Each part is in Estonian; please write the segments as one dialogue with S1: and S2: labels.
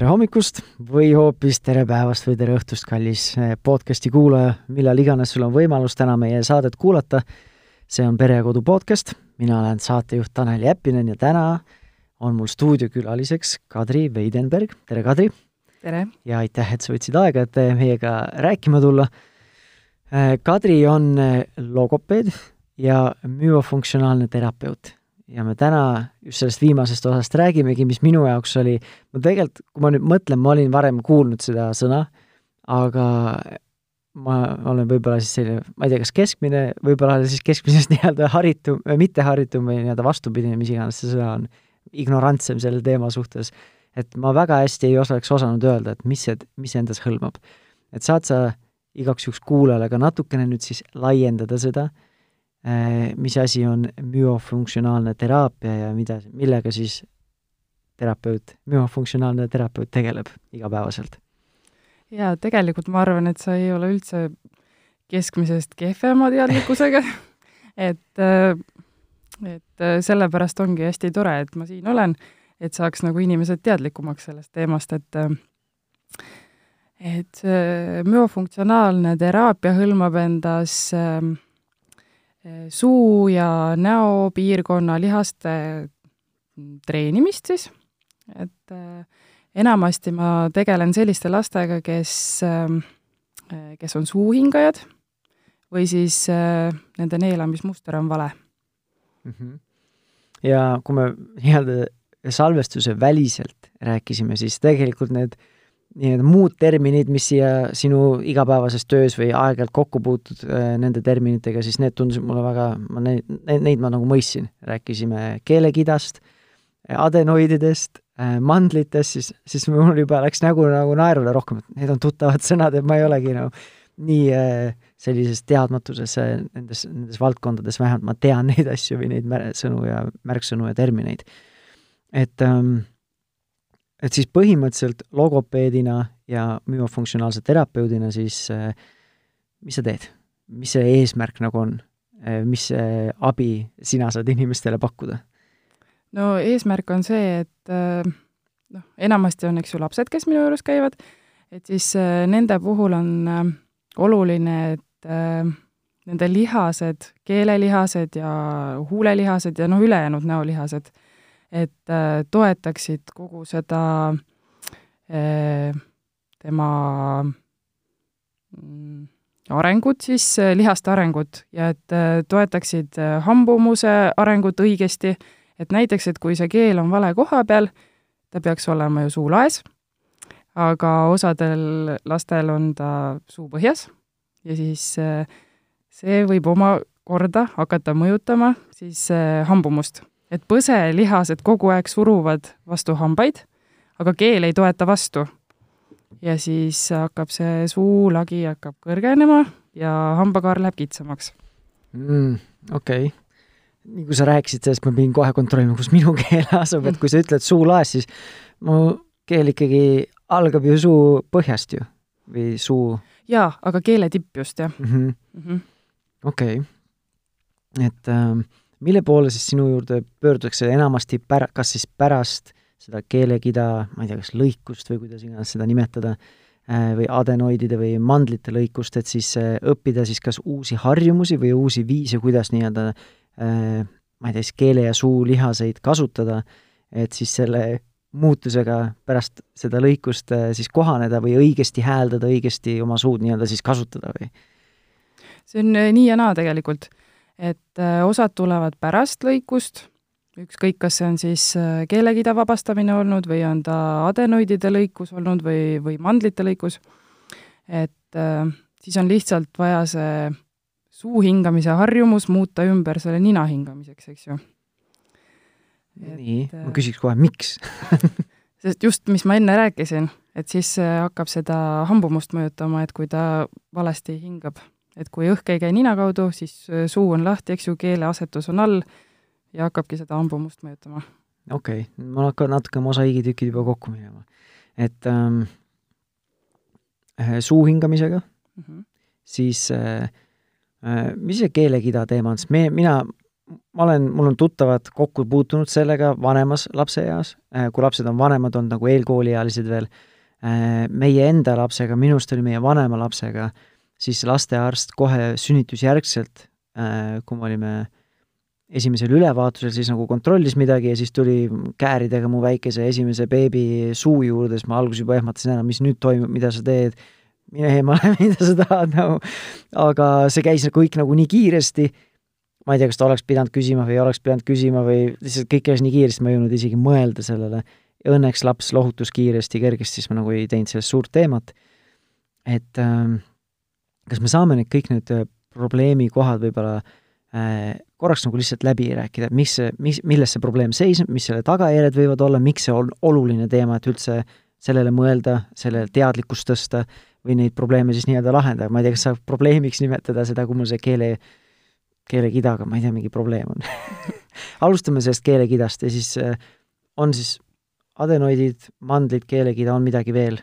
S1: tere hommikust või hoopis tere päevast või tere õhtust, kallis eh, podcasti kuulaja, millal iganes sul on võimalus täna meie saadet kuulata. see on Pere ja Kodu podcast, mina olen saatejuht Tanel Jeppinen ja täna on mul stuudiokülaliseks Kadri Veidenberg, tere Kadri!
S2: tere!
S1: ja aitäh, et sa võtsid aega, et meiega rääkima tulla. Eh, Kadri on eh, logopeed ja müofunktsionaalne terapeut ja me täna just sellest viimasest osast räägimegi, mis minu jaoks oli, ma tegelikult, kui ma nüüd mõtlen, ma olin varem kuulnud seda sõna, aga ma olen võib-olla siis selline, ma ei tea, kas keskmine, võib-olla siis keskmisest nii-öelda haritum, mitteharitum või nii-öelda vastupidine, mis iganes see sõna on, ignorantsem selle teema suhtes. et ma väga hästi ei oleks osanud öelda, et mis see, mis endas hõlmab. et saad sa igaks juhuks kuulajale ka natukene nüüd siis laiendada seda, mis asi on müofunktsionaalne teraapia ja mida, millega siis terapeut, müofunktsionaalne terapeut tegeleb igapäevaselt?
S2: jaa, tegelikult ma arvan, et sa ei ole üldse keskmisest kehvema teadlikkusega et, äh, et äh, sellepärast ongi hästi tore, et ma siin olen, et saaks nagu inimesed teadlikumaks sellest teemast, et et müofunktsionaalne teraapia hõlmab endas äh, suu ja näopiirkonna lihaste treenimist siis, et äh, enamasti ma tegelen selliste lastega, kes, äh, kes on suuhingajad või siis äh, nende neelamismuster on vale
S1: mm. -hmm. ja kui me nii-öelda salvestuse väliselt rääkisime, siis tegelikult need äh, nii-öelda muud terminid, mis siia sinu igapäevases töös või aeg-ajalt kokku puutud äh, nende terminitega, siis need tundusid mulle väga, ma neid, neid ma nagu mõistsin. rääkisime keelekidast, adenoididest, äh, mandlitest, siis, siis mul juba läks nägu nagu naerule rohkem, et need on tuttavad sõnad, et ma ei olegi nagu nii äh, sellises teadmatuses nendes, nendes valdkondades, vähemalt ma tean neid asju või neid sõnu ja märksõnu ja termineid. et ähm, et siis põhimõtteliselt logopeedina ja müofunktsionaalse terapeudina siis äh, mis sa teed? mis see eesmärk nagu on? Äh, mis abi sina saad inimestele pakkuda?
S2: no eesmärk on see, et äh, noh, enamasti on, eks ju, lapsed, kes minu juures käivad, et siis nende puhul on oluline, et nende lihased, keelelihased ja huulelihased ja noh, ülejäänud näolihased et äh, toetaksid kogu seda äh, tema mm, arengut siis, äh, lihaste arengut ja et toetaksid hambumuse arengut õigesti, et näiteks, et kui see keel on vale koha peal, ta peaks olema ju suulaes, aga osadel lastel on ta suupõhjas ja siis see võib omakorda hakata mõjutama siis hambumust et põselihased kogu aeg suruvad vastu hambaid, aga keel ei toeta vastu. ja siis hakkab see suulagi hakkab kõrgenema ja hambakaar läheb kitsamaks
S1: mm,. okei okay. nii kui sa rääkisid sellest, ma pidin kohe kontrollima, kus minu keel asub, et kui sa ütled suulaes, siis mu keel ikkagi algab ju suu põhjast ju või suu.
S2: jaa, aga keele tipp just, jah mm
S1: -hmm.. okei et ähm, mille poole siis sinu juurde pöördutakse enamasti pär-, kas siis pärast seda keelekida, ma ei tea, kas lõikust või kuidas iganes seda nimetada, äh, või adenoidide või mandlite lõikust, et siis äh, õppida siis kas uusi harjumusi või uusi viise, kuidas nii-öelda äh, ma ei tea, siis keele- ja suulihaseid kasutada, et siis selle muutusega pärast seda lõikust siis kohaneda või õigesti hääldada, õigesti oma suud nii-öelda siis kasutada või?
S2: see on nii ja naa tegelikult et äh, osad tulevad pärast lõikust, ükskõik, kas see on siis äh, keelekida vabastamine olnud või on ta adenoidide lõikus olnud või, või mandlite lõikus, et äh, siis on lihtsalt vaja see suu hingamise harjumus muuta ümber selle nina hingamiseks, eks ju.
S1: nii, ma küsiks kohe, miks
S2: sest just, mis ma enne rääkisin, et siis hakkab seda hambumust mõjutama, et kui ta valesti hingab et kui õhk ei käi nina kaudu, siis äh, suu on lahti, eks ju, keeleasetus on all ja hakkabki seda hambumust mõjutama.
S1: okei okay., mul hakkavad natuke mosaiigitükid juba kokku minema. et ähm, äh, suu hingamisega mm, -hmm. siis äh, äh, mis see keelekida teema on, sest me, mina, ma olen, mul on tuttavad kokku puutunud sellega vanemas lapseeas, kui lapsed on vanemad olnud nagu eelkooliealised veel, meie enda lapsega, minu arust oli meie vanema lapsega, siis lastearst kohe sünnitusjärgselt, kui me olime esimesel ülevaatusel siis nagu kontrollis midagi ja siis tuli kääridega mu väikese esimese beebi suu juurde, siis ma alguses juba ehmatasin ära, mis nüüd toimub, mida sa teed, mine eemale, mida sa tahad nagu. aga see käis kõik nagu nii kiiresti, ma ei tea, kas ta oleks pidanud küsima või ei oleks pidanud küsima või lihtsalt kõik käis nii kiiresti, ma ei jõudnud isegi mõelda sellele. õnneks laps lohutus kiiresti, kergesti, siis ma nagu ei teinud sellest suurt teemat. et äh, kas me saame need kõik need äh, probleemikohad võib-olla äh, korraks nagu lihtsalt läbi rääkida, mis see, mis, milles see probleem seisneb, mis selle tagajärjed võivad olla, miks see on oluline teema, et üldse sellele mõelda, sellele teadlikkust tõsta või neid probleeme siis nii-öelda lahendada, ma ei tea, kas saab probleemiks nimetada seda, kui mul see keele, keelekidaga, ma ei tea, mingi probleem on alustame sellest keelekidast ja siis äh, on siis adenoidid, mandlid, keelekida, on midagi veel?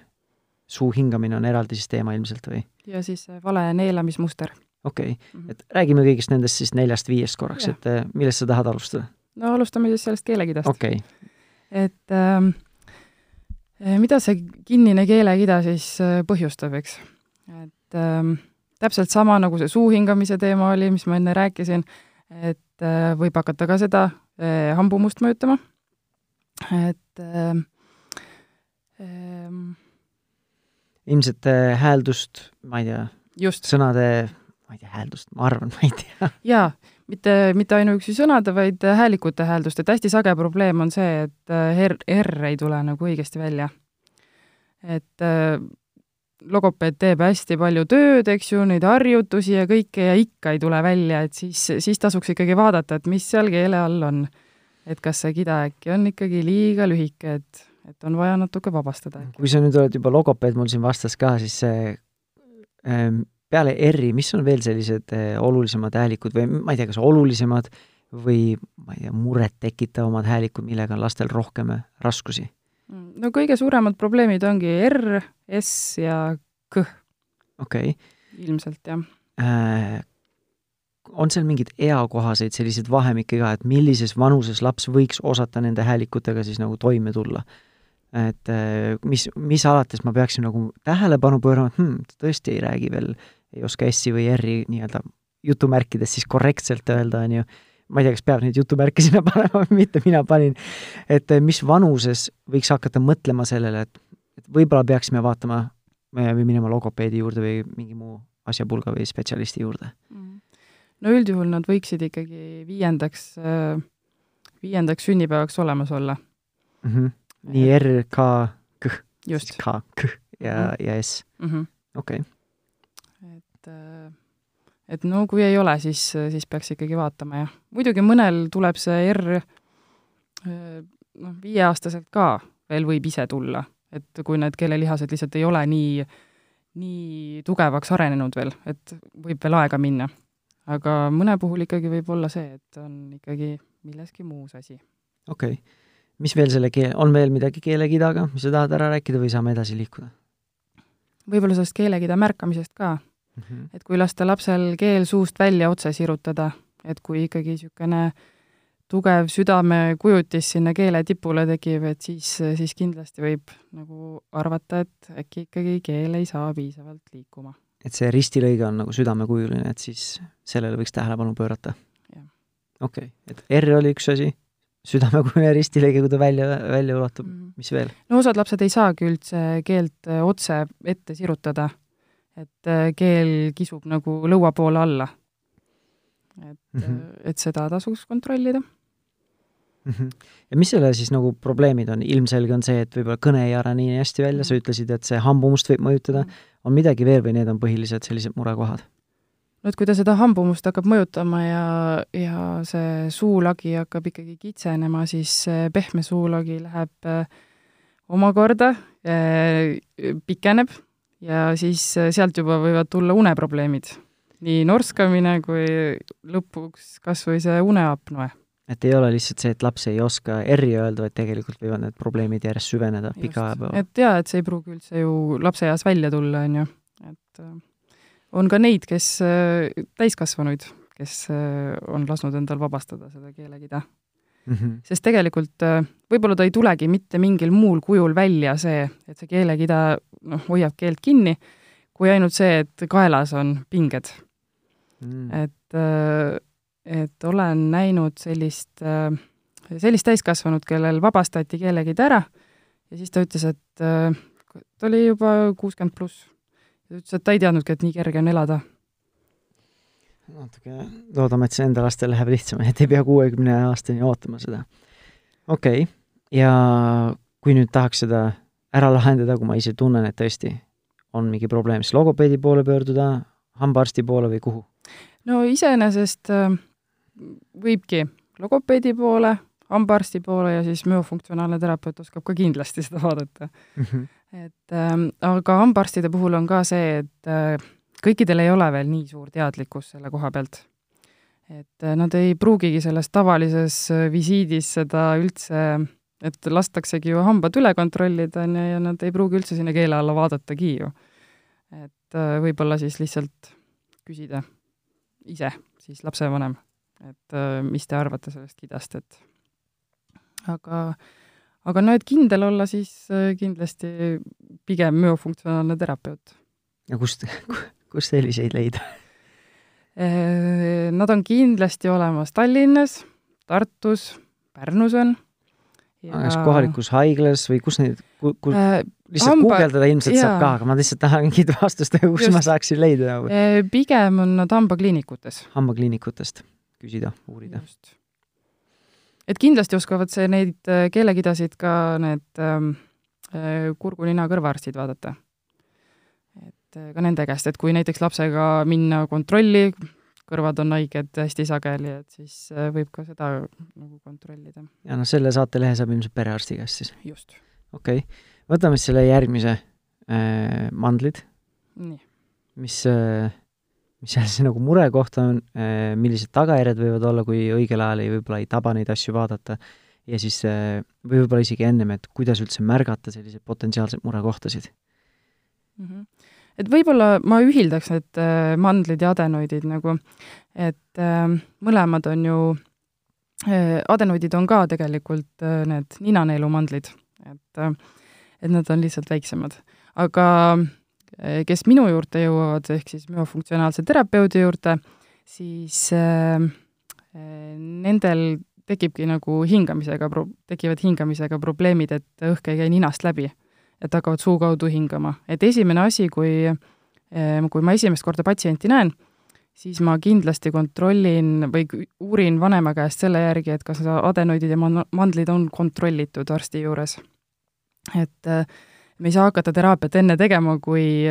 S1: suu hingamine on eraldi siis teema ilmselt või?
S2: Ja siis vale neelamismuster
S1: okei okay. mm, -hmm. et räägime kõigist nendest siis neljast-viiest korraks, et äh, millest sa tahad alustada?
S2: no alustame siis sellest keelekidast
S1: okay..
S2: et ähm, äh, mida see kinnine keelekida siis põhjustab, eks? et ähm, täpselt sama, nagu see suu hingamise teema oli, mis ma enne rääkisin, et äh, võib hakata ka seda äh, hambumust mõjutama, et äh, äh,
S1: ilmselt hääldust, ma ei tea,
S2: just.
S1: sõnade ma ei tea, hääldust, ma arvan, ma ei tea.
S2: jaa, mitte, mitte ainuüksi sõnade, vaid häälikute hääldust, et hästi sage probleem on see, et äh, R, R ei tule nagu õigesti välja. et äh, logopeed teeb hästi palju tööd, eks ju, neid harjutusi ja kõike ja ikka ei tule välja, et siis, siis tasuks ikkagi vaadata, et mis seal keele all on. et kas see kida äkki on ikkagi liiga lühike, et, et on vaja natuke vabastada.
S1: kui sa nüüd oled juba logopeed mul siin vastas ka, siis see ähm, peale R-i, mis on veel sellised eh, olulisemad häälikud või ma ei tea, kas olulisemad või ma ei tea, murettekitavamad häälikud, millega on lastel rohkem raskusi?
S2: Mm, no kõige suuremad probleemid ongi R, S ja K.
S1: okei okay..
S2: ilmselt, jah
S1: äh,. on seal mingeid eakohaseid selliseid vahemikke ka, et millises vanuses laps võiks osata nende häälikutega siis nagu toime tulla? Et äh, mis, mis alates ma peaksin nagu tähelepanu pöörama, et hmm, ta tõesti ei räägi veel äh, ei oska S-i või R-i nii-öelda jutumärkides siis korrektselt öelda, on ju, ma ei tea, kas peab neid jutumärke sinna panema või mitte, mina panin, et eh, mis vanuses võiks hakata mõtlema sellele, et, et võib-olla peaksime vaatama või minema logopeedi juurde või mingi muu asjapulga või spetsialisti juurde mm.?
S2: no üldjuhul nad võiksid ikkagi viiendaks, äh, viiendaks sünnipäevaks olemas olla
S1: mm. -hmm. Nii R, K, K,
S2: just,
S1: K, K ja mm, ja S -hmm.. okei
S2: et et no kui ei ole, siis, siis peaks ikkagi vaatama, jah. muidugi mõnel tuleb see R noh, viieaastaselt ka veel võib ise tulla, et kui need keelelihased lihtsalt ei ole nii, nii tugevaks arenenud veel, et võib veel aega minna. aga mõne puhul ikkagi võib olla see, et on ikkagi milleski muus asi.
S1: okei okay. Mis veel selle keel, on veel midagi keelekidaga, mis sa tahad ära rääkida või saame edasi liikuda?
S2: võib-olla sellest keelekida märkamisest ka mm. -hmm. et kui lasta lapsel keel suust välja otse sirutada, et kui ikkagi niisugune tugev südamekujutis sinna keele tipule tekib, et siis, siis kindlasti võib nagu arvata, et äkki ikkagi keel ei saa piisavalt liikuma.
S1: et see ristilõige on nagu südamekujuline, et siis sellele võiks tähelepanu pöörata? okei okay., et R oli üks asi, südamekujuline ristilõige, kui ta välja, välja ulatub -hmm. mis veel?
S2: no osad lapsed ei saagi üldse keelt otse ette sirutada et äh, keel kisub nagu lõua poole alla. et mm, -hmm. et seda tasuks kontrollida
S1: mm. -hmm. ja mis selle siis nagu probleemid on, ilmselge on see, et võib-olla kõne ei arene nii hästi välja, sa mhm. ütlesid, et see hambumust võib mõjutada, mhm. on midagi veel või need on põhilised sellised murekohad?
S2: No et kui ta seda hambumust hakkab mõjutama ja, ja see suulagi hakkab ikkagi kitsenema, siis pehme suulagi läheb äh, omakorda äh, pikeneb ja siis äh, sealt juba võivad tulla uneprobleemid. nii norskamine kui lõpuks kas või see uneapnoe.
S1: et ei ole lihtsalt see, et laps ei oska R-i öelda, vaid tegelikult võivad need probleemid järjest süveneda pika aja peale.
S2: et jaa, et see ei pruugi üldse ju lapseeas välja tulla, on ju, et on ka neid, kes, äh, täiskasvanuid, kes äh, on lasknud endal vabastada seda keelekida
S1: mm. -hmm.
S2: sest tegelikult äh, võib-olla ta ei tulegi mitte mingil muul kujul välja see, et see keelekida noh, hoiab keelt kinni, kui ainult see, et kaelas on pinged
S1: Mm.
S2: et, et olen näinud sellist, sellist täiskasvanut, kellel vabastati keelekid ära ja siis ta ütles, et ta oli juba kuuskümmend pluss. Ta ütles, et ta ei teadnudki, et nii kerge on elada
S1: natuke loodame, et see enda lastel läheb lihtsamini, et ei pea kuuekümne aastani ootama seda. okei okay., ja kui nüüd tahaks seda ära lahendada, kui ma ise tunnen, et tõesti on mingi probleem, siis logopeedi poole pöörduda, hambaarsti poole või kuhu?
S2: no iseenesest äh, võibki logopeedi poole, hambaarsti poole ja siis müofunktsionaalne terapeut oskab ka kindlasti seda vaadata
S1: mm. -hmm.
S2: et ähm, aga hambaarstide puhul on ka see, et äh, kõikidel ei ole veel nii suur teadlikkus selle koha pealt. et äh, nad ei pruugigi selles tavalises äh, visiidis seda üldse, et lastaksegi ju hambad üle kontrollida, on ju, ja nad ei pruugi üldse sinna keele alla vaadatagi ju. et äh, võib-olla siis lihtsalt küsida ise, siis lapsevanem, et mis te arvate sellest kidast, et aga aga no et kindel olla, siis kindlasti pigem müofunktsionaalne terapeut.
S1: ja kust, kust selliseid leida?
S2: Äh, nad on kindlasti olemas Tallinnas, Tartus, Pärnus on.
S1: kas kohalikus haiglas või kus neid, kus
S2: äh,
S1: lihtsalt hamba... guugeldada ilmselt jaa. saab ka, aga ma lihtsalt tahan mingit vastust, kus Just. ma saaksin leida nagu.
S2: pigem on nad hambakliinikutes.
S1: hambakliinikutest küsida, uurida.
S2: Et kindlasti oskavad see, neid äh, keelekidasid ka need ähm, kurgu-nina-kõrvaarstid vaadata et äh, ka nende käest, et kui näiteks lapsega minna kontrolli, kõrvad on haiged hästi sageli, et siis äh, võib ka seda nagu kontrollida.
S1: ja noh, selle saatelehe saab ilmselt perearsti käest siis?
S2: just.
S1: okei okay., võtame siis selle järgmise äh,, mandlid. mis äh,, mis seal siis nagu murekoht on äh,, millised tagajärjed võivad olla, kui õigel ajal ei, võib-olla ei taba neid asju vaadata, ja siis äh, või võib-olla isegi ennem, et kuidas üldse märgata selliseid potentsiaalseid murekohtasid
S2: mm? -hmm et võib-olla ma ühildaks need äh, mandlid ja adenoidid nagu, et äh, mõlemad on ju äh,, adenoidid on ka tegelikult äh, need ninaneelumandlid, et et nad on lihtsalt väiksemad. aga äh, kes minu juurde jõuavad, ehk siis müofunktsionaalse terapeudi juurde, siis äh, äh, nendel tekibki nagu hingamisega tekivad hingamisega probleemid, et õhk ei käi ninast läbi et hakkavad suu kaudu hingama. et esimene asi, kui, eh, kui ma esimest korda patsienti näen, siis ma kindlasti kontrollin või uurin vanema käest selle järgi, et kas adenoidid ja mandlid on kontrollitud arsti juures. et eh, me ei saa hakata teraapiat enne tegema, kui,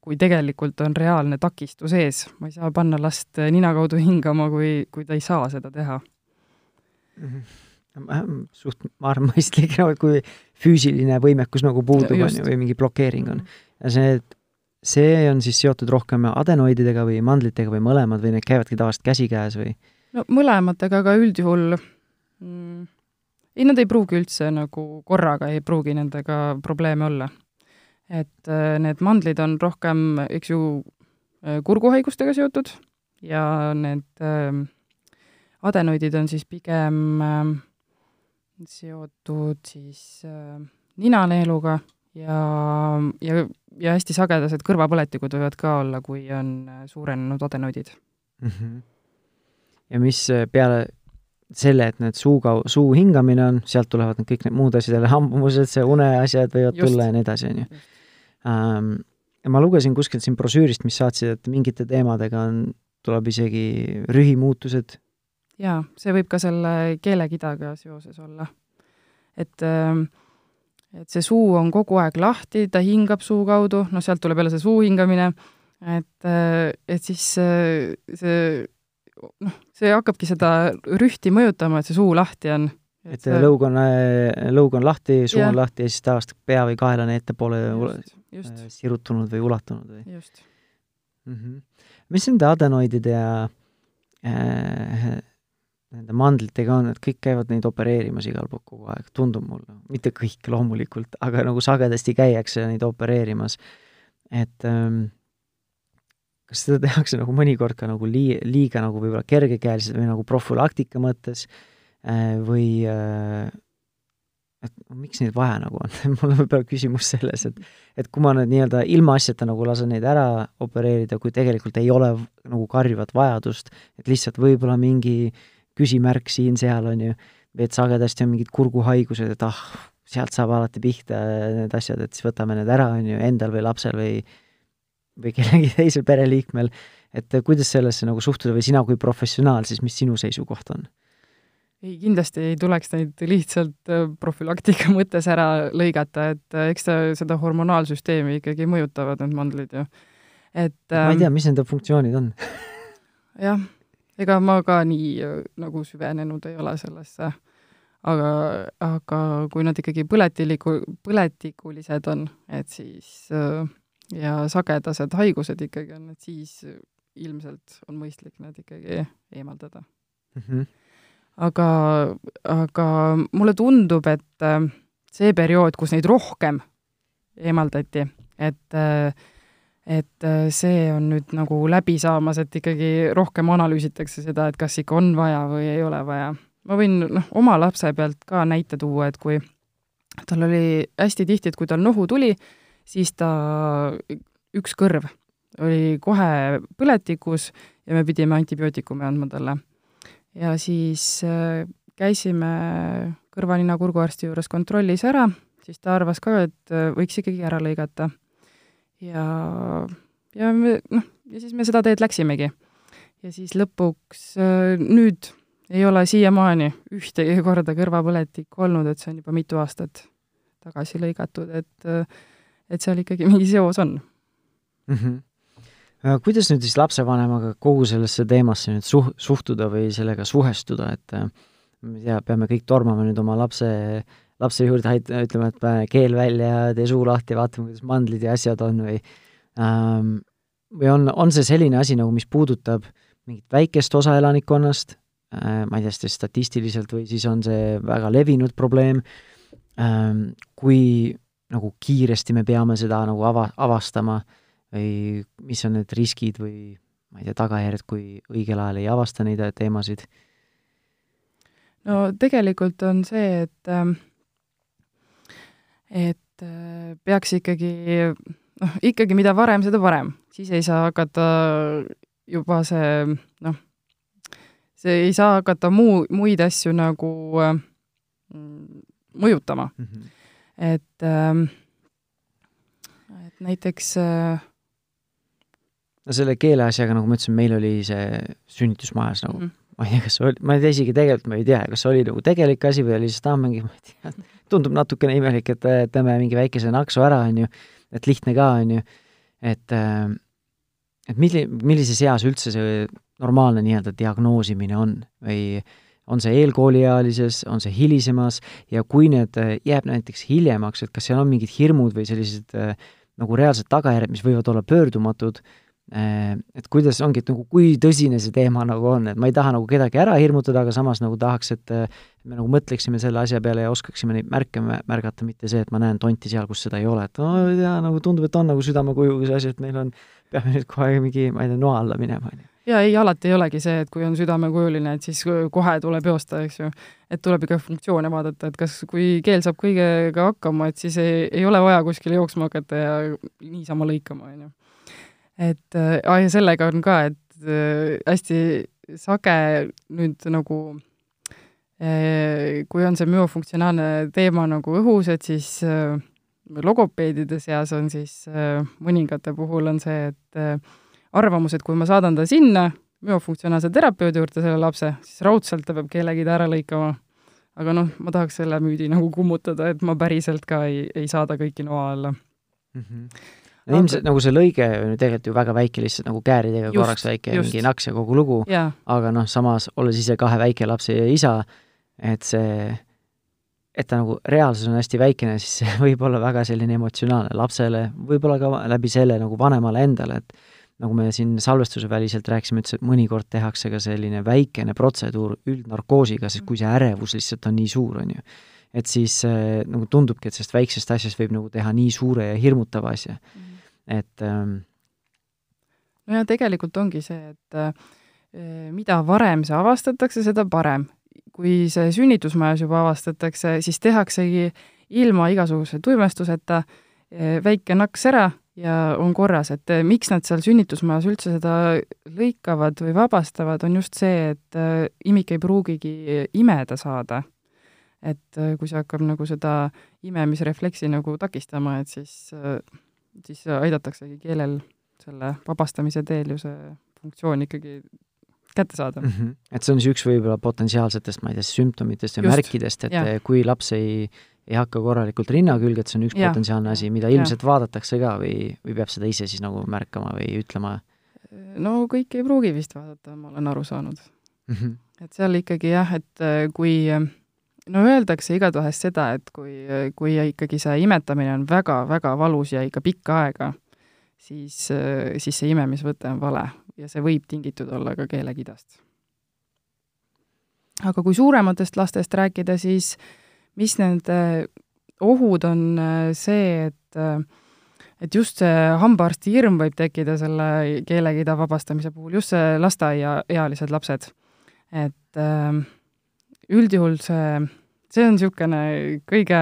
S2: kui tegelikult on reaalne takistus ees. ma ei saa panna last nina kaudu hingama, kui, kui ta ei saa seda teha
S1: mm. -hmm suht, ma arvan, mõistlik, kui füüsiline võimekus nagu puudub, on ju, või mingi blokeering on. ja see, see on siis seotud rohkem adenoididega või mandlitega või mõlemad või need käivadki tavaliselt käsikäes või?
S2: no mõlematega, aga üldjuhul mm, ei, nad ei pruugi üldse nagu korraga ei pruugi nendega probleeme olla. et äh, need mandlid on rohkem, eks ju, äh, kurguhaigustega seotud ja need äh, adenoidid on siis pigem äh, seotud siis äh, ninaneeluga ja, ja, ja hästi sagedased kõrvapõletikud võivad ka olla, kui on äh, suurenenud adenoidid
S1: mm. -hmm. ja mis peale selle, et need suuga, suu hingamine on, sealt tulevad need kõik need muud asjad jälle, hambumused, see uneasjad võivad Just. tulla ja nii edasi, on ju. Ähm, ma lugesin kuskilt siin brošüürist, mis saatsid, et mingite teemadega on, tuleb isegi rühimuutused
S2: jaa, see võib ka selle keelekidaga seoses olla. et ähm, et see suu on kogu aeg lahti, ta hingab suu kaudu, noh, sealt tuleb jälle see suu hingamine, et, äh, et siis äh, see noh, see hakkabki seda rühti mõjutama, et see suu lahti on.
S1: et, et lõug on, äh, lõug on lahti, suu ja. on lahti ja siis tavaliselt pea või kaelane ettepoole just, just. sirutunud või ulatunud või?
S2: just
S1: mm. -hmm. mis nende adenoidide ja äh, nende mandlitega on, et kõik käivad neid opereerimas igal pool kogu aeg, tundub mulle, mitte kõik loomulikult, aga nagu sagedasti käiakse neid opereerimas. et ähm, kas seda tehakse nagu mõnikord ka nagu lii-, liiga nagu võib-olla kergekäeliselt või nagu profülaktika mõttes äh, või äh, et miks neid vaja nagu on? Mul on võib-olla küsimus selles, et et kui ma nüüd nii-öelda ilmaasjata nagu lasen neid ära opereerida, kui tegelikult ei ole nagu karjuvat vajadust, et lihtsalt võib-olla mingi küsimärk siin-seal, on ju, või et sagedasti on mingid kurguhaigused, et ah, sealt saab alati pihta need asjad, et siis võtame need ära, on ju, endal või lapsel või või kellelgi teisel pereliikmel, et kuidas sellesse nagu suhtuda või sina kui professionaal siis, mis sinu seisukoht on?
S2: ei, kindlasti ei tuleks neid lihtsalt äh, profülaktika mõttes ära lõigata, et äh, eks ta seda hormonaalsüsteemi ikkagi mõjutavad, need mandlid ju. et
S1: ma ei tea, ähm, mis nende funktsioonid on
S2: jah, ega ma ka nii äh, nagu süvenenud ei ole sellesse. aga, aga kui nad ikkagi põletiliku, põletikulised on, et siis ja sagedased haigused ikkagi on, et siis ilmselt on mõistlik need ikkagi eemaldada mm. -hmm aga, aga mulle tundub, et äh, see periood, kus neid rohkem eemaldati, et äh, et äh, see on nüüd nagu läbi saamas, et ikkagi rohkem analüüsitakse seda, et kas ikka on vaja või ei ole vaja. ma võin noh, oma lapse pealt ka näite tuua, et kui tal oli hästi tihti, et kui tal nohu tuli, siis ta, üks kõrv oli kohe põletikus ja me pidime antibiootikume andma talle ja siis äh, käisime kõrva-nina-kurguarsti juures kontrollis ära, siis ta arvas ka, et äh, võiks ikkagi ära lõigata. ja, ja me, noh, ja siis me seda teed läksimegi. ja siis lõpuks äh, nüüd ei ole siiamaani ühtegi korda kõrvapõletikku olnud, et see on juba mitu aastat tagasi lõigatud, et et seal ikkagi mingi seos on
S1: mm. -hmm kuidas nüüd siis lapsevanemaga kogu sellesse teemasse nüüd suh-, suhtuda või sellega suhestuda, et äh, ma ei tea, peame kõik tormama nüüd oma lapse, lapse juurde, ütlema, et pane keel välja, tee suu lahti, vaatame, kuidas mandlid ja asjad on või ähm, või on, on see selline asi nagu, mis puudutab mingit väikest osa elanikkonnast äh,, ma ei tea, kas statistiliselt või siis on see väga levinud probleem ähm,, kui nagu kiiresti me peame seda nagu ava, avastama või mis on need riskid või ma ei tea, tagajärjed, kui õigel ajal ei avasta neid teemasid?
S2: no tegelikult on see, et ähm, et äh, peaks ikkagi noh, ikkagi mida varem, seda parem, siis ei saa hakata juba see noh, see ei saa hakata muu, muid asju nagu äh, mõjutama mm. -hmm. Et äh, et näiteks äh,
S1: no selle keeleasjaga, nagu ma ütlesin, meil oli see sünnitusmajas nagu mm, -hmm. ma ei tea, kas oli, ma ei tea isegi tegelikult, ma ei tea, kas oli nagu tegelik asi või oli lihtsalt, aa, mingi, ma ei tea, tundub natukene imelik, et teeme mingi väikese naksu ära, on ju, et lihtne ka, on ju, et äh, et milli-, millises eas üldse see normaalne nii-öelda diagnoosimine on või on see eelkooliealises, on see hilisemas ja kui need äh, jääb näiteks hiljemaks, et kas seal on mingid hirmud või sellised äh, nagu reaalsed tagajärjed, mis võivad olla pöördumatud Äh, et kuidas ongi, et nagu kui tõsine see teema nagu on, et ma ei taha nagu kedagi ära hirmutada, aga samas nagu tahaks, et me nagu mõtleksime selle asja peale ja oskaksime neid märke märgata, mitte see, et ma näen tonti seal, kus seda ei ole, et no jaa, nagu tundub, et on nagu südamekujuga see asi, et meil on, peame nüüd kohe mingi, ma ei tea, noa alla minema, on ju.
S2: Jaa, ei, alati ei olegi see, et kui on südamekujuline, et siis kohe tuleb joosta, eks ju. et tuleb ikka funktsioone vaadata, et kas, kui keel saab kõigega hakkama, et siis ei, ei ole vaja kuskile jooksma hakata ja niisama lõikama, on ju et äh, ja sellega on ka, et äh, hästi sage nüüd nagu äh, kui on see müofunktsionaalne teema nagu õhus, et siis äh, logopeedide seas on siis äh, mõningate puhul on see, et arvamus, et kui ma saadan ta sinna müofunktsionaalse terapeudi juurde, selle lapse, siis raudselt ta peab kellegi ta ära lõikama. aga noh, ma tahaks selle müüdi nagu kummutada, et ma päriselt ka ei, ei saada kõiki noa alla mm.
S1: -hmm no ilmselt nagu see lõige on ju tegelikult ju väga väike, lihtsalt nagu kääridega just, korraks väike just. mingi naks ja kogu lugu, aga noh, samas olles ise kahe väikelapse isa, et see, et ta nagu reaalsus on hästi väikene, siis see võib olla väga selline emotsionaalne lapsele, võib-olla ka läbi selle nagu vanemale endale, et nagu me siin salvestuse väliselt rääkisime, ütles, et mõnikord tehakse ka selline väikene protseduur üldnarkoosiga, sest kui see ärevus lihtsalt on nii suur, on ju et siis äh, nagu tundubki, et sellest väiksest asjast võib nagu teha nii suure ja hirmutava asja mm. -hmm et ähm,
S2: no ja tegelikult ongi see, et äh, mida varem see avastatakse, seda parem. kui see sünnitusmajas juba avastatakse, siis tehaksegi ilma igasuguse tuimestuseta äh, väike naks ära ja on korras, et äh, miks nad seal sünnitusmajas üldse seda lõikavad või vabastavad, on just see, et imik ei pruugigi imeda saada. et kui see hakkab nagu seda imemisrefleksi nagu takistama, et siis, siis aidataksegi keelel selle vabastamise teel ju see funktsioon ikkagi kätte saada mm.
S1: -hmm. et see on siis üks võib-olla potentsiaalsetest, ma ei tea, sümptomitest ja märkidest, et ja. kui laps ei, ei hakka korralikult rinna külge, et see on üks ja. potentsiaalne asi, mida ilmselt ja. vaadatakse ka või, või peab seda ise siis nagu märkama või ütlema?
S2: no kõik ei pruugi vist vaadata, ma olen aru saanud mm. -hmm. et seal ikkagi jah, et äh, kui no öeldakse igatahes seda, et kui, kui ikkagi see imetamine on väga-väga valus ja ikka pikka aega, siis, äh, siis see imemisvõte on vale ja see võib tingitud olla ka keelekidast. aga kui suurematest lastest rääkida, siis mis nende ohud on äh, see, et äh, et just see hambaarsti hirm võib tekkida selle keelekida vabastamise puhul, just see lasteaiaealised lapsed. et üldjuhul see, see on niisugune kõige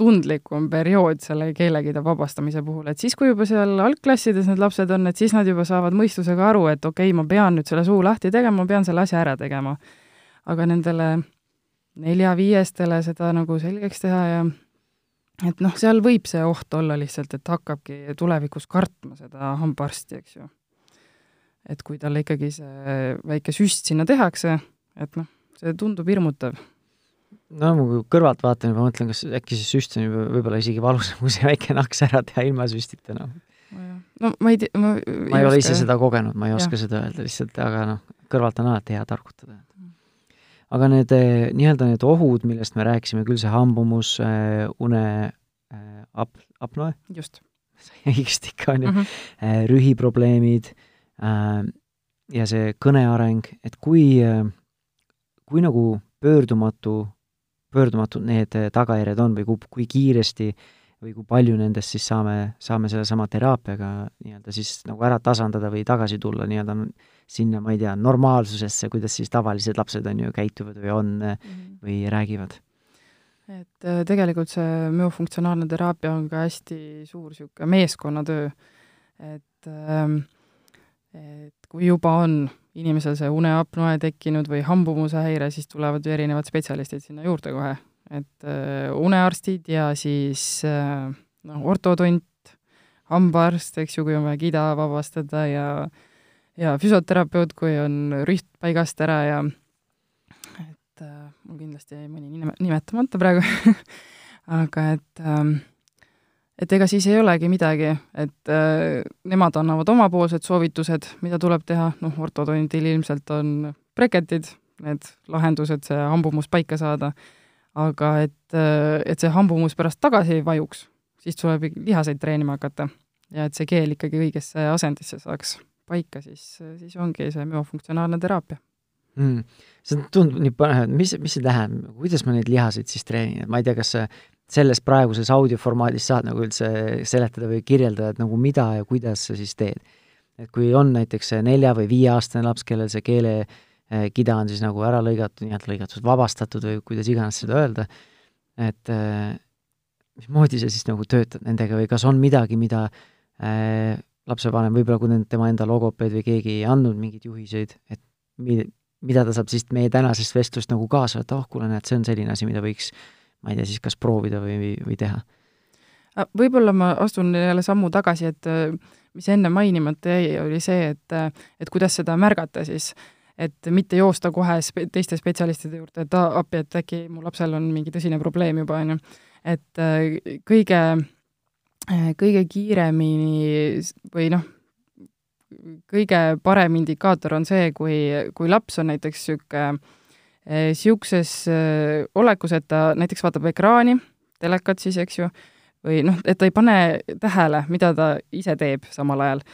S2: tundlikum periood selle keelekida vabastamise puhul, et siis, kui juba seal algklassides need lapsed on, et siis nad juba saavad mõistusega aru, et okei okay,, ma pean nüüd selle suu lahti tegema, ma pean selle asja ära tegema. aga nendele nelja-viiestele seda nagu selgeks teha ja et noh, seal võib see oht olla lihtsalt, et hakkabki tulevikus kartma seda hambaarsti, eks ju. et kui talle ikkagi see väike süst sinna tehakse, et noh, see tundub hirmutav
S1: no ma kõrvalt vaatan ja ma mõtlen, kas äkki see süst on juba võib-olla isegi valusam, kui see väike naks ära teha ilma süstita, noh.
S2: no ma ei tea, ma
S1: ma ei ole ise seda kogenud, ma ei oska ja. seda öelda lihtsalt, aga noh, kõrvalt on alati hea targutada. Aga need eh, nii-öelda need ohud, millest me rääkisime, küll see hambumus, eh, une äh, ap-, apnoe?
S2: just.
S1: õigesti ikka, on ju mm, -hmm. rühiprobleemid äh, ja see kõneareng, et kui, kui nagu pöördumatu pöördumatud need eh, tagajärjed on või kui, kui kiiresti või kui palju nendest siis saame, saame sellesama teraapiaga nii-öelda siis nagu ära tasandada või tagasi tulla nii-öelda sinna, ma ei tea, normaalsusesse, kuidas siis tavalised lapsed on ju, käituvad või on mm -hmm. või räägivad?
S2: et äh, tegelikult see müofunktsionaalne teraapia on ka hästi suur niisugune meeskonnatöö, et ähm, et kui juba on inimesel see uneapnoe tekkinud või hambumuse häire, siis tulevad ju erinevad spetsialistid sinna juurde kohe, et äh, unearstid ja siis äh, noh, ortodont, hambaarst, eks ju, kui on vaja kida vabastada ja ja füsioterapeut, kui on rüht paigast ära ja et äh, mul kindlasti jäi mõni nime, nimetamata praegu. Aga et ähm, et ega siis ei olegi midagi, et äh, nemad annavad omapoolsed soovitused, mida tuleb teha, noh, ortodontil ilmselt on breketid, need lahendused, see hambumus paika saada, aga et äh,, et see hambumus pärast tagasi ei vajuks, siis tuleb lihaseid treenima hakata. ja et see keel ikkagi õigesse asendisse saaks paika, siis, siis ongi see müofunktsionaalne teraapia
S1: mm.. see tundub nii põnev, et mis, mis see tähendab, kuidas ma neid lihaseid siis treenin, et ma ei tea, kas selles praeguses audioformaadis saad nagu üldse seletada või kirjeldada, et nagu mida ja kuidas sa siis teed. et kui on näiteks nelja- või viieaastane laps, kellel see keelekida on siis nagu ära lõigatud, nii-öelda lõigatud, vabastatud või kuidas iganes seda öelda, et äh, mismoodi sa siis nagu töötad nendega või kas on midagi, mida äh, lapsevanem, võib-olla kui tema enda logopeed või keegi ei andnud mingeid juhiseid, et mi-, mida ta saab siis meie tänasest vestlust nagu kaasa, et oh, kuule, näed, see on selline asi, mida võiks ma ei tea, siis kas proovida või, või teha?
S2: võib-olla ma astun jälle sammu tagasi, et mis enne mainimata jäi, oli see, et, et kuidas seda märgata siis, et mitte joosta kohe spe-, teiste spetsialistide juurde, et appi, et äkki mu lapsel on mingi tõsine probleem juba, on ju. et äh, kõige, kõige kiiremini või noh, kõige parem indikaator on see, kui, kui laps on näiteks niisugune niisuguses äh, äh, olekus, et ta näiteks vaatab ekraani, telekat siis, eks ju, või noh, et ta ei pane tähele, mida ta ise teeb samal ajal.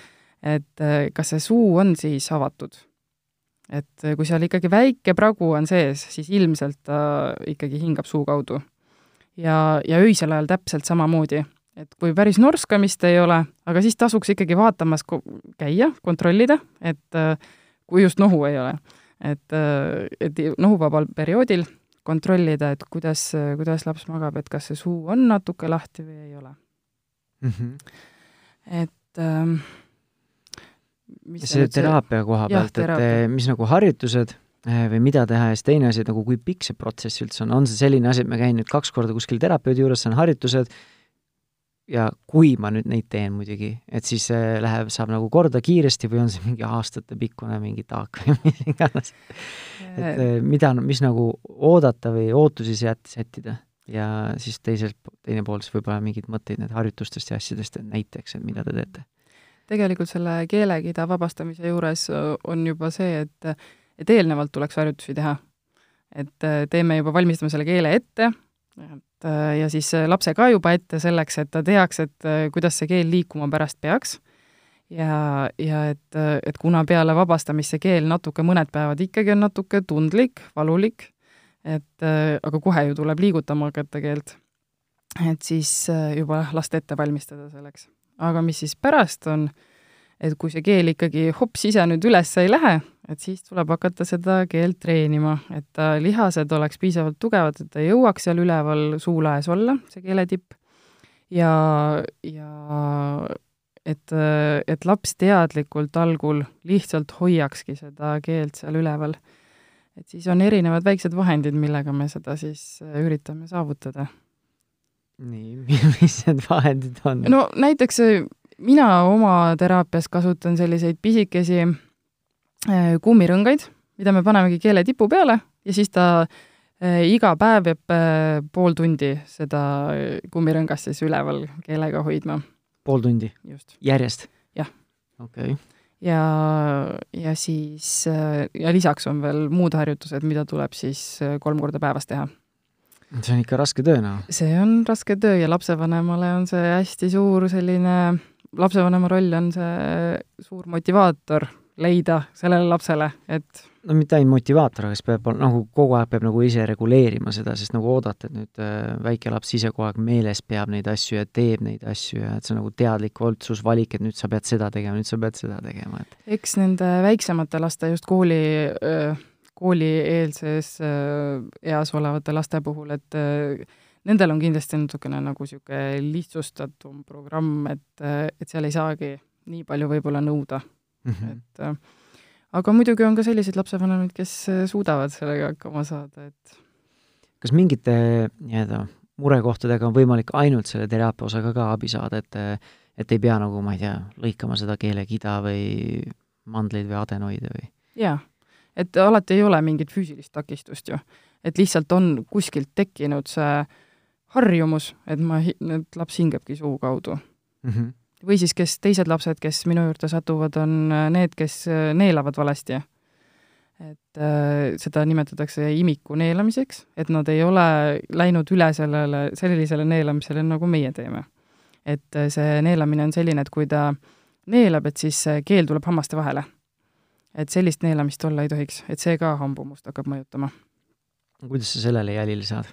S2: et äh, kas see suu on siis avatud. Et kui seal ikkagi väike pragu on sees, siis ilmselt ta ikkagi hingab suu kaudu. ja, ja öisel ajal täpselt samamoodi, et kui päris norskamist ei ole, aga siis tasuks ikkagi vaatamas käia, kontrollida, et äh, kui just nohu ei ole. et, äh, et nohuvabal perioodil kontrollida, et kuidas, kuidas laps magab, et kas see suu on natuke lahti või ei ole
S1: mm. -hmm.
S2: et ähm,
S1: see teraapia koha pealt, et eh, mis nagu harjutused eh, või mida teha ja siis teine asi, et nagu kui pikk see protsess üldse on, on see selline asi, et ma käin nüüd kaks korda kuskil terapeudi juures, saan harjutused ja kui ma nüüd neid teen muidugi, et siis see läheb, saab nagu korda kiiresti või on see mingi aastatepikkune mingi taak või mis iganes. et eh, mida, mis nagu oodata või ootusi sealt sättida. Ja siis teiselt, teine pool siis võib-olla mingeid mõtteid need harjutustest ja asjadest, et näiteks, et mida te teete
S2: tegelikult selle keelekida vabastamise juures on juba see, et, et eelnevalt tuleks harjutusi teha. et teeme juba, valmistame selle keele ette, et ja siis lapse ka juba ette selleks, et ta teaks, et kuidas see keel liikuma pärast peaks. ja, ja et, et kuna peale vabastamist see keel natuke, mõned päevad ikkagi on natuke tundlik, valulik, et aga kohe ju tuleb liigutama hakata keelt, et siis juba last ette valmistada selleks aga mis siis pärast on, et kui see keel ikkagi hops ise nüüd üles ei lähe, et siis tuleb hakata seda keelt treenima, et lihased oleks piisavalt tugevad, et ta jõuaks seal üleval suulaes olla, see keeletipp, ja, ja et, et laps teadlikult algul lihtsalt hoiakski seda keelt seal üleval. et siis on erinevad väiksed vahendid, millega me seda siis üritame saavutada
S1: nii, mis need vahendid on?
S2: no näiteks äh, mina oma teraapias kasutan selliseid pisikesi äh, kummirõngaid, mida me panemegi keele tipu peale ja siis ta äh, iga päev peab pool tundi seda kummirõngast siis üleval keelega hoidma.
S1: pool tundi? järjest?
S2: jah.
S1: okei okay.
S2: ja, ja siis, ja lisaks on veel muud harjutused, mida tuleb siis kolm korda päevas teha
S1: see on ikka raske töö, noh.
S2: see on raske töö ja lapsevanemale on see hästi suur selline, lapsevanema roll on see suur motivaator leida sellele lapsele, et
S1: no mitte ainult motivaator, aga siis peab nagu kogu aeg peab nagu ise reguleerima seda, sest nagu oodata, et nüüd äh, väike laps ise kogu aeg meeles peab neid asju ja teeb neid asju ja et see on nagu teadlik otsusvalik, et nüüd sa pead seda tegema, nüüd sa pead seda tegema, et
S2: eks nende väiksemate laste just kooli öö, koolieelses äh, eas olevate laste puhul, et äh, nendel on kindlasti natukene nagu niisugune lihtsustatum programm, et, äh, et seal ei saagi nii palju võib-olla nõuda mm. -hmm. et aga muidugi on ka selliseid lapsevanemaid, kes suudavad sellega hakkama saada, et
S1: kas mingite nii-öelda murekohtadega on võimalik ainult selle teraapia osaga ka abi saada, et et ei pea nagu, ma ei tea, lõikama seda keelekida või mandleid või adenoide või?
S2: jaa et alati ei ole mingit füüsilist takistust ju. et lihtsalt on kuskilt tekkinud see harjumus, et ma, et laps hingabki suu kaudu mm. -hmm. või siis, kes, teised lapsed, kes minu juurde satuvad, on need, kes neelavad valesti. et äh, seda nimetatakse imiku neelamiseks, et nad ei ole läinud üle sellele, sellisele neelamisele, nagu meie teeme. et see neelamine on selline, et kui ta neelab, et siis keel tuleb hammaste vahele et sellist neelamist olla ei tohiks, et see ka hambumust hakkab mõjutama.
S1: kuidas sa sellele jälile saad?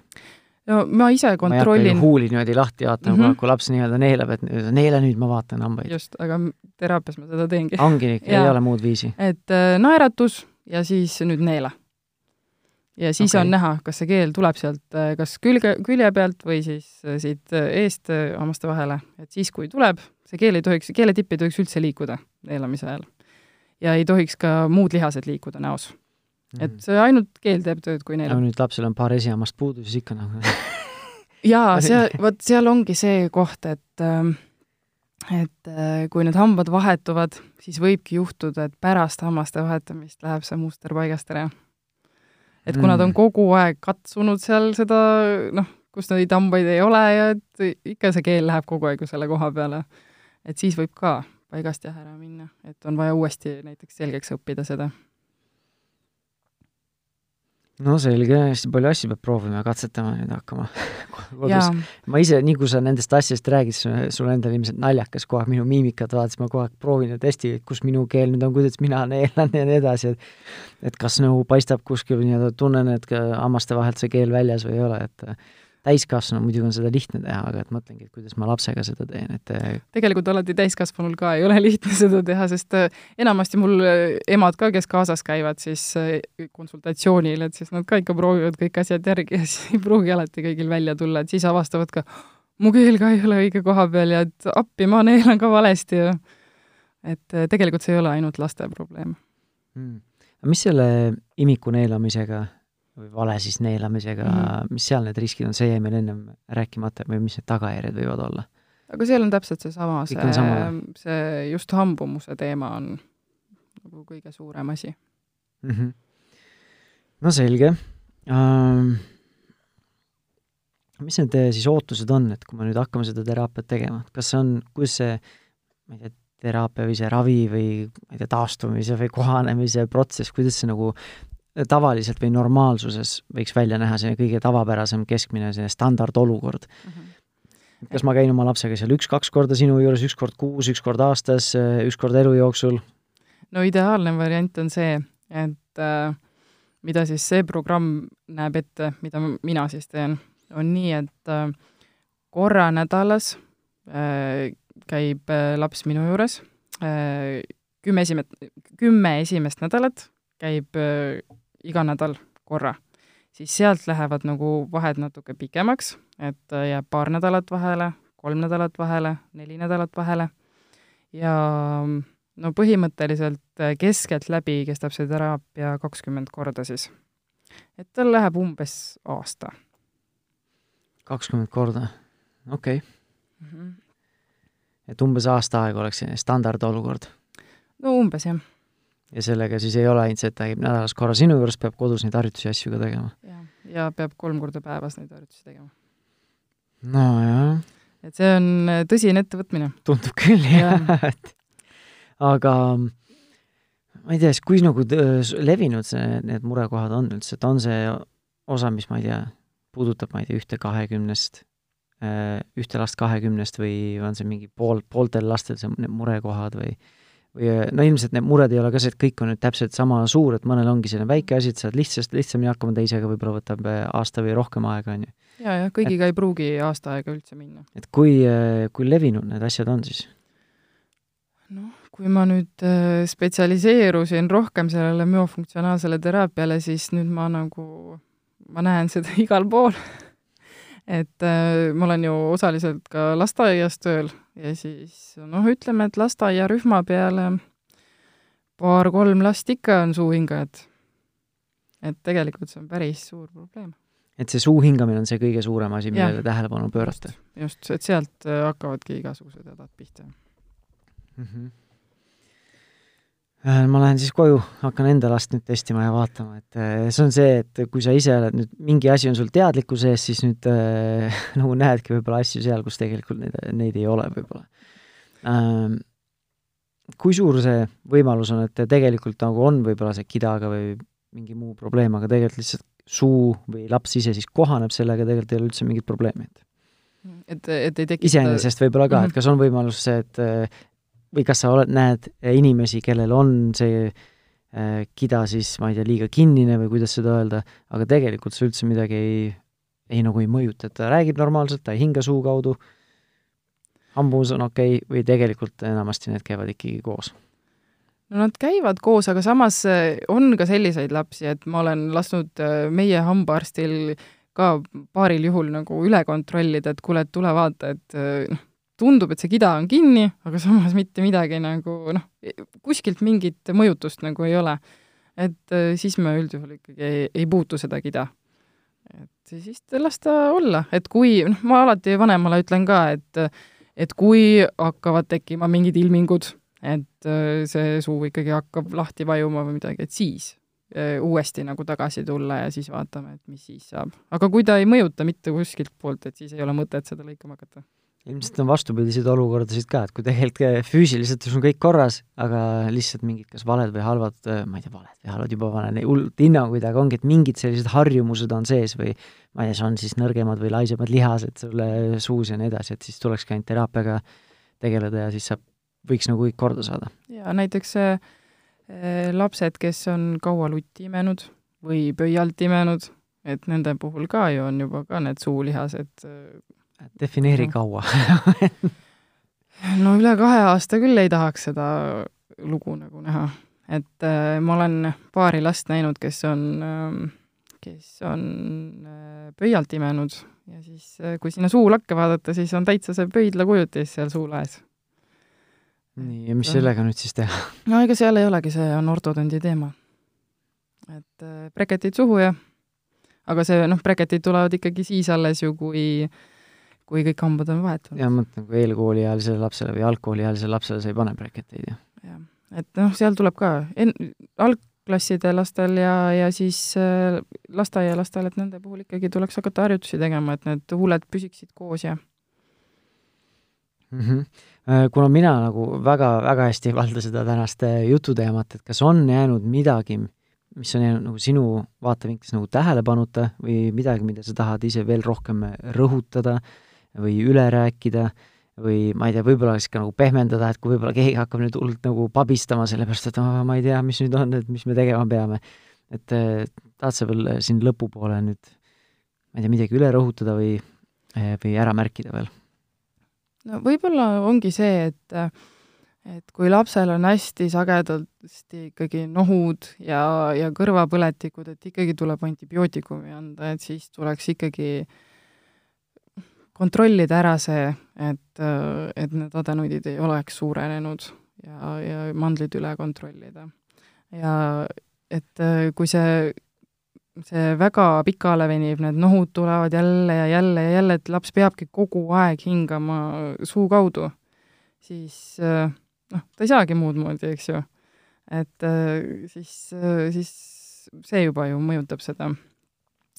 S2: no ma ise kontrollin
S1: huuli niimoodi lahti vaatama mm, -hmm. kui laps nii-öelda neelab, et neela nüüd, ma vaatan hambaid.
S2: just, aga teraapias ma seda teengi.
S1: ongi nii, ei ole muud viisi?
S2: et äh, naeratus ja siis nüüd neela. ja siis okay. on näha, kas see keel tuleb sealt äh, kas külge, külje pealt või siis äh, siit äh, eest äh, hammaste vahele, et siis, kui tuleb, see keel ei tohiks, keeletipp ei tohiks üldse liikuda neelamise ajal ja ei tohiks ka muud lihased liikuda näos et see ainult keel teeb tööd, kui neil
S1: no nüüd lapsel on paar esihammast puudu, siis ikka nagu
S2: jaa, seal, vot seal ongi see koht, et ähm, et äh, kui need hambad vahetuvad, siis võibki juhtuda, et pärast hammaste vahetamist läheb see muster paigast ära. et kuna ta on mm. kogu aeg katsunud seal seda, noh, kus neid hambaid ei ole ja et ikka see keel läheb kogu aeg ju selle koha peale, et siis võib ka paigast jah ära minna, et on vaja uuesti näiteks selgeks õppida seda.
S1: no selge, hästi palju asju peab proovima ja katsetama nüüd hakkama kodus. ma ise, nii kui sa nendest asjadest räägid, sul endal ilmselt naljakas kogu aeg minu miimikat vaadates, ma kogu aeg proovin ja testi, kus minu keel nüüd on, kuidas mina neelan ja nii edasi, et et kas nagu paistab kuskil nii-öelda, tunnen, et hammaste vahelt see keel väljas või ei ole, et täiskasvanu muidugi on seda lihtne teha, aga et mõtlengi, et kuidas ma lapsega seda teen, et äh,
S2: tegelikult alati täiskasvanul ka ei ole lihtne seda teha, sest äh, enamasti mul emad ka, kes kaasas käivad siis konsultatsioonil, et siis nad ka ikka proovivad kõik asjad järgi ja siis ei pruugi alati kõigil välja tulla, et siis avastavad ka, mu keel ka ei ole õige koha peal ja et appi, ma neelan ka valesti ja et tegelikult see ei ole ainult laste probleem.
S1: Mm mis selle imiku neelamisega või vale siis neelamisega mm, -hmm. mis seal need riskid on, see jäi meil ennem rääkimata või mis need tagajärjed võivad olla?
S2: aga seal on täpselt seesama, see, see, see just hambumuse teema on nagu kõige suurem asi
S1: mm. -hmm. no selge um, mis need siis ootused on, et kui me nüüd hakkame seda teraapiat tegema, kas see on, kuidas see, ma ei tea, teraapia või see ravi või ma ei tea, taastumise või kohanemise protsess, kuidas see nagu tavaliselt või normaalsuses võiks välja näha, see kõige tavapärasem keskmine, see standardolukord mm. -hmm. kas ma käin oma lapsega seal üks-kaks korda sinu juures, üks kord kuus, üks kord aastas, üks kord elu jooksul?
S2: no ideaalne variant on see, et äh, mida siis see programm näeb ette, mida mina siis teen, on nii, et äh, korra nädalas äh, käib äh, laps minu juures, äh, kümme esimet-, kümme esimest nädalat käib äh, iga nädal korra. siis sealt lähevad nagu vahed natuke pikemaks, et jääb paar nädalat vahele, kolm nädalat vahele, neli nädalat vahele ja no põhimõtteliselt keskeltläbi kestab see teraapia kakskümmend korda siis. et tal läheb umbes aasta.
S1: kakskümmend korda, okei okay. mm. -hmm et umbes aasta aega oleks selline standardolukord?
S2: no umbes, jah.
S1: Ja sellega siis ei ole ainult see, et ta käib nädalas korra sinu juures, peab kodus neid harjutusi ja asju ka tegema?
S2: ja peab kolm korda päevas neid harjutusi tegema.
S1: nojah.
S2: et see on äh, tõsine ettevõtmine.
S1: tundub küll, jah, et aga ma ei tea, siis kui nagu levinud see, need murekohad on üldse, et on see osa, mis ma ei tea, puudutab, ma ei tea, ühte kahekümnest Äh, ühte last kahekümnest või on see mingi pool, pooltel lastel see, murekohad või või äh, no ilmselt need mured ei ole ka see, et kõik on nüüd täpselt sama suur, et mõnel ongi selline väike asi, et saad lihtsast, lihtsamini hakkama, teisega võib-olla võtab äh, aasta või rohkem aega, on ju.
S2: jaa, jah, kõigiga et, ei pruugi aasta aega üldse minna.
S1: et kui, kui levinud need asjad on siis?
S2: noh, kui ma nüüd spetsialiseerusin rohkem sellele müofunktsionaalsele teraapiale, siis nüüd ma nagu, ma näen seda igal pool et äh, ma olen ju osaliselt ka lasteaias tööl ja siis noh, ütleme, et lasteaiarühma peale paar-kolm last ikka on suuhingajad. et tegelikult see on päris suur probleem.
S1: et see suu hingamine on see kõige suurem asi, millele tähelepanu pöörata?
S2: just, et sealt äh, hakkavadki igasugused hädad pihta mm.
S1: -hmm ma lähen siis koju, hakkan enda last nüüd testima ja vaatama, et äh, see on see, et kui sa ise oled nüüd, mingi asi on sul teadlikkuse ees, siis nüüd äh, nagu näedki võib-olla asju seal, kus tegelikult neid, neid ei ole võib-olla ähm,. kui suur see võimalus on, et tegelikult nagu on võib-olla see kidaga või mingi muu probleem, aga tegelikult lihtsalt suu või laps ise siis kohaneb sellega, tegelikult ei ole üldse mingit probleemi, et
S2: et, et ei tekita
S1: iseenesest võib-olla ka mm, -hmm. et kas on võimalus see, et või kas sa oled, näed inimesi, kellel on see äh, kida siis, ma ei tea, liiga kinnine või kuidas seda öelda, aga tegelikult see üldse midagi ei, ei nagu ei mõjuta, et ta räägib normaalselt, ta ei hinga suu kaudu, hambumus on okei okay, või tegelikult enamasti need käivad ikkagi koos?
S2: no nad käivad koos, aga samas äh, on ka selliseid lapsi, et ma olen lasknud meie hambaarstil ka paaril juhul nagu üle kontrollida, et kuule, et tule vaata, et noh, tundub, et see kida on kinni, aga samas mitte midagi nagu noh, kuskilt mingit mõjutust nagu ei ole. et äh, siis me üldjuhul ikkagi ei, ei puutu seda kida. et siis las ta olla, et kui, noh, ma alati vanemale ütlen ka, et et kui hakkavad tekkima mingid ilmingud, et äh, see suu ikkagi hakkab lahti vajuma või midagi, et siis äh, uuesti nagu tagasi tulla ja siis vaatame, et mis siis saab. aga kui ta ei mõjuta mitte kuskilt poolt, et siis ei ole mõtet seda lõikama hakata
S1: ilmselt on vastupidiseid olukordasid ka, et kui tegelikult füüsiliselt sul on kõik korras, aga lihtsalt mingid kas valed või halvad, ma ei tea, valed või halvad, juba panen hullult hinnanguid, aga ongi, et mingid sellised harjumused on sees või ma ei tea, see on siis nõrgemad või laisemad lihased sulle suus ja nii edasi, et siis tulekski ainult teraapiaga tegeleda ja siis saab, võiks nagu kõik korda saada.
S2: jaa, näiteks äh, lapsed, kes on kaua lutti imenud või pöialt imenud et nende puhul ka ju on juba ka need suulihased äh,
S1: defineeri kaua
S2: no üle kahe aasta küll ei tahaks seda lugu nagu näha. et äh, ma olen paari last näinud, kes on äh,, kes on äh, pöialt imenud ja siis äh,, kui sinna suulakke vaadata, siis on täitsa see pöidlakujutis seal suulaes.
S1: nii, ja mis sellega nüüd siis teha?
S2: no ega seal ei olegi, see on ortodondi teema. et äh, breketid suhu ja aga see, noh, breketid tulevad ikkagi siis alles ju, kui kui kõik hambad on vahetunud.
S1: ja ma mõtlen, kui eelkooliealisele lapsele või algkooliealisele lapsele sa ei pane breketeid ju.
S2: jah, et noh, seal tuleb ka en-, algklasside lastel ja, ja siis äh, lasteaialastel, et nende puhul ikkagi tuleks hakata harjutusi tegema, et need huuled püsiksid koos ja
S1: mm. -hmm. kuna mina nagu väga, väga hästi ei valda seda tänast äh, jututeemat, et kas on jäänud midagi, mis on jäänud nagu sinu vaatevinklist nagu tähelepanuta või midagi, mida sa tahad ise veel rohkem rõhutada või üle rääkida või ma ei tea, võib-olla siis ka nagu pehmendada, et kui võib-olla keegi hakkab nüüd hullult nagu pabistama, sellepärast et oh, ma ei tea, mis nüüd on, et mis me tegema peame. et eh, tahad sa veel siin lõpupoole nüüd, ma ei tea, midagi üle rõhutada või, eh, või ära märkida veel?
S2: no võib-olla ongi see, et et kui lapsel on hästi sagedasti ikkagi nohud ja, ja kõrvapõletikud, et ikkagi tuleb antibiootikumi anda, et siis tuleks ikkagi kontrollida ära see, et, et need adenoidid ei oleks suurenenud ja, ja mandlid üle kontrollida. ja et kui see, see väga pikale venib, need nohud tulevad jälle ja jälle ja jälle, et laps peabki kogu aeg hingama suu kaudu, siis noh, ta ei saagi muud moodi, eks ju. et siis, siis see juba ju mõjutab seda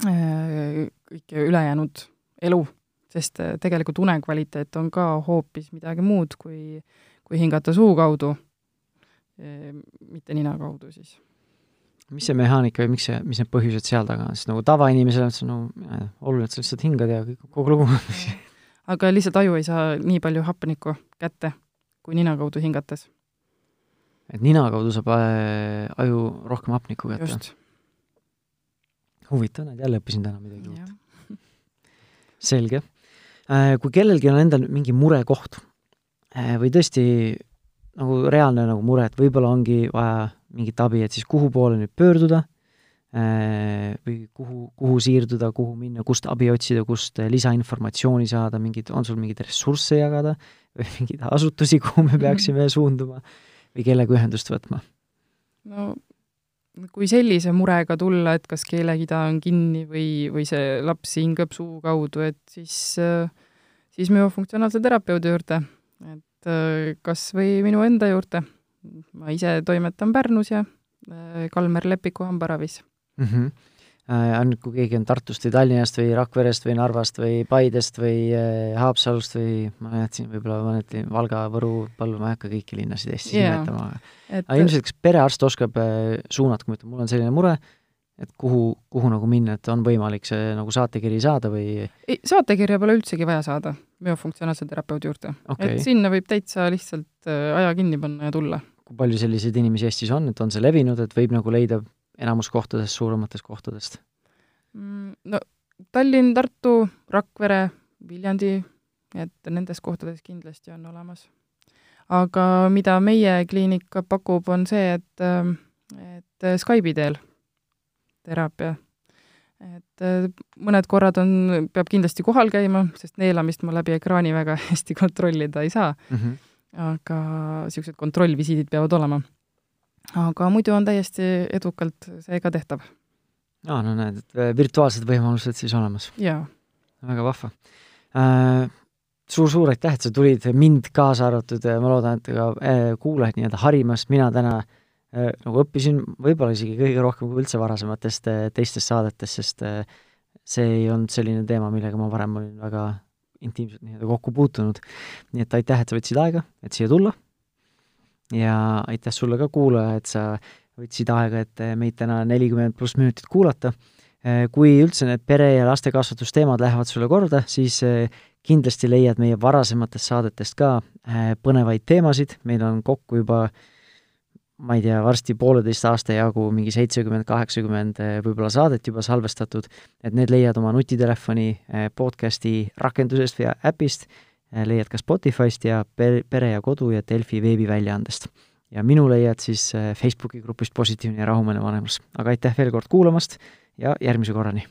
S2: kõike ülejäänud elu, sest tegelikult unekvaliteet on ka hoopis midagi muud, kui, kui hingata suu kaudu, mitte nina kaudu siis
S1: mis see mehaanika või miks see, mis need põhjused seal taga on, sest nagu tavainimesele on see no oluline, et sa lihtsalt hingad ja kogu lugu
S2: aga lihtsalt aju ei saa nii palju hapnikku kätte kui nina kaudu hingates.
S1: et nina kaudu saab äh, aju rohkem hapnikku kätte? huvitav, näed, jälle õppisin täna midagi uut. selge. Äh, kui kellelgi on endal mingi murekoht äh, või tõesti nagu reaalne nagu mure, et võib-olla ongi vaja mingit abi, et siis kuhu poole nüüd pöörduda või kuhu, kuhu siirduda, kuhu minna, kust abi otsida, kust lisainformatsiooni saada, mingid, on sul mingeid ressursse jagada või mingeid asutusi, kuhu me peaksime suunduma või kellega ühendust võtma?
S2: no kui sellise murega tulla, et kas keelekida on kinni või, või see laps hingab suu kaudu, et siis, siis müofunktsionaalse terapeudi juurde, et kas või minu enda juurde. ma ise toimetan Pärnus ja Kalmer Lepiku hambaravis
S1: mm. -hmm Äh, nüüd, kui keegi on Tartust või Tallinnast või Rakverest või Narvast või Paidest või äh, Haapsalust või ma jätsin võib-olla mõneti Valga, Võru, Põlva, ma ei hakka kõiki linnasid Eestis yeah. nimetama, aga et... aga ilmselt kas perearst oskab äh, suunata, kui ma ütlen, mul on selline mure, et kuhu, kuhu nagu minna, et on võimalik see nagu saatekiri saada või?
S2: ei, saatekirja pole üldsegi vaja saada müofunktsionaalse terapeudi juurde okay.. et sinna võib täitsa lihtsalt aja kinni panna ja tulla.
S1: kui palju selliseid inimesi Eestis on, et on see levinud, et võib nagu leida enamus kohtadest, suurematest kohtadest?
S2: Mm, no Tallinn, Tartu, Rakvere, Viljandi, et nendes kohtades kindlasti on olemas. aga mida meie kliinik pakub, on see, et, et Skype'i teel teraapia. et mõned korrad on, peab kindlasti kohal käima, sest neelamist ma läbi ekraani väga hästi kontrollida ei saa mm. -hmm. aga niisugused kontrollvisiidid peavad olema aga muidu on täiesti edukalt see ka tehtav.
S1: aa, no näed, et äh, virtuaalsed võimalused siis olemas. väga vahva äh,. suur-suur aitäh, et sa tulid, mind kaasa arvatud, ma loodan, et ka äh, kuulajaid nii-öelda harimast, mina täna äh, nagu õppisin võib-olla isegi kõige rohkem kui üldse varasematest äh, teistest saadetest, sest äh, see ei olnud selline teema, millega ma varem olin väga intiimselt nii-öelda kokku puutunud. nii et aitäh, et sa võtsid aega, et siia tulla ja aitäh sulle ka, kuulaja, et sa võtsid aega, et meid täna nelikümmend pluss minutit kuulata. kui üldse need pere- ja lastekasvatusteemad lähevad sulle korda, siis eh, kindlasti leiad meie varasematest saadetest ka eh, põnevaid teemasid, meil on kokku juba ma ei tea, varsti pooleteist aasta jagu mingi seitsekümmend, kaheksakümmend võib-olla saadet juba salvestatud, et need leiad oma nutitelefoni podcasti rakendusest või äpist, leiad ka Spotify'st ja Pere ja Kodu ja Delfi veebiväljaandest. ja minu leiad siis Facebooki grupist Positiivne ja rahumeelne vanemus. aga aitäh veel kord kuulamast ja järgmise korrani!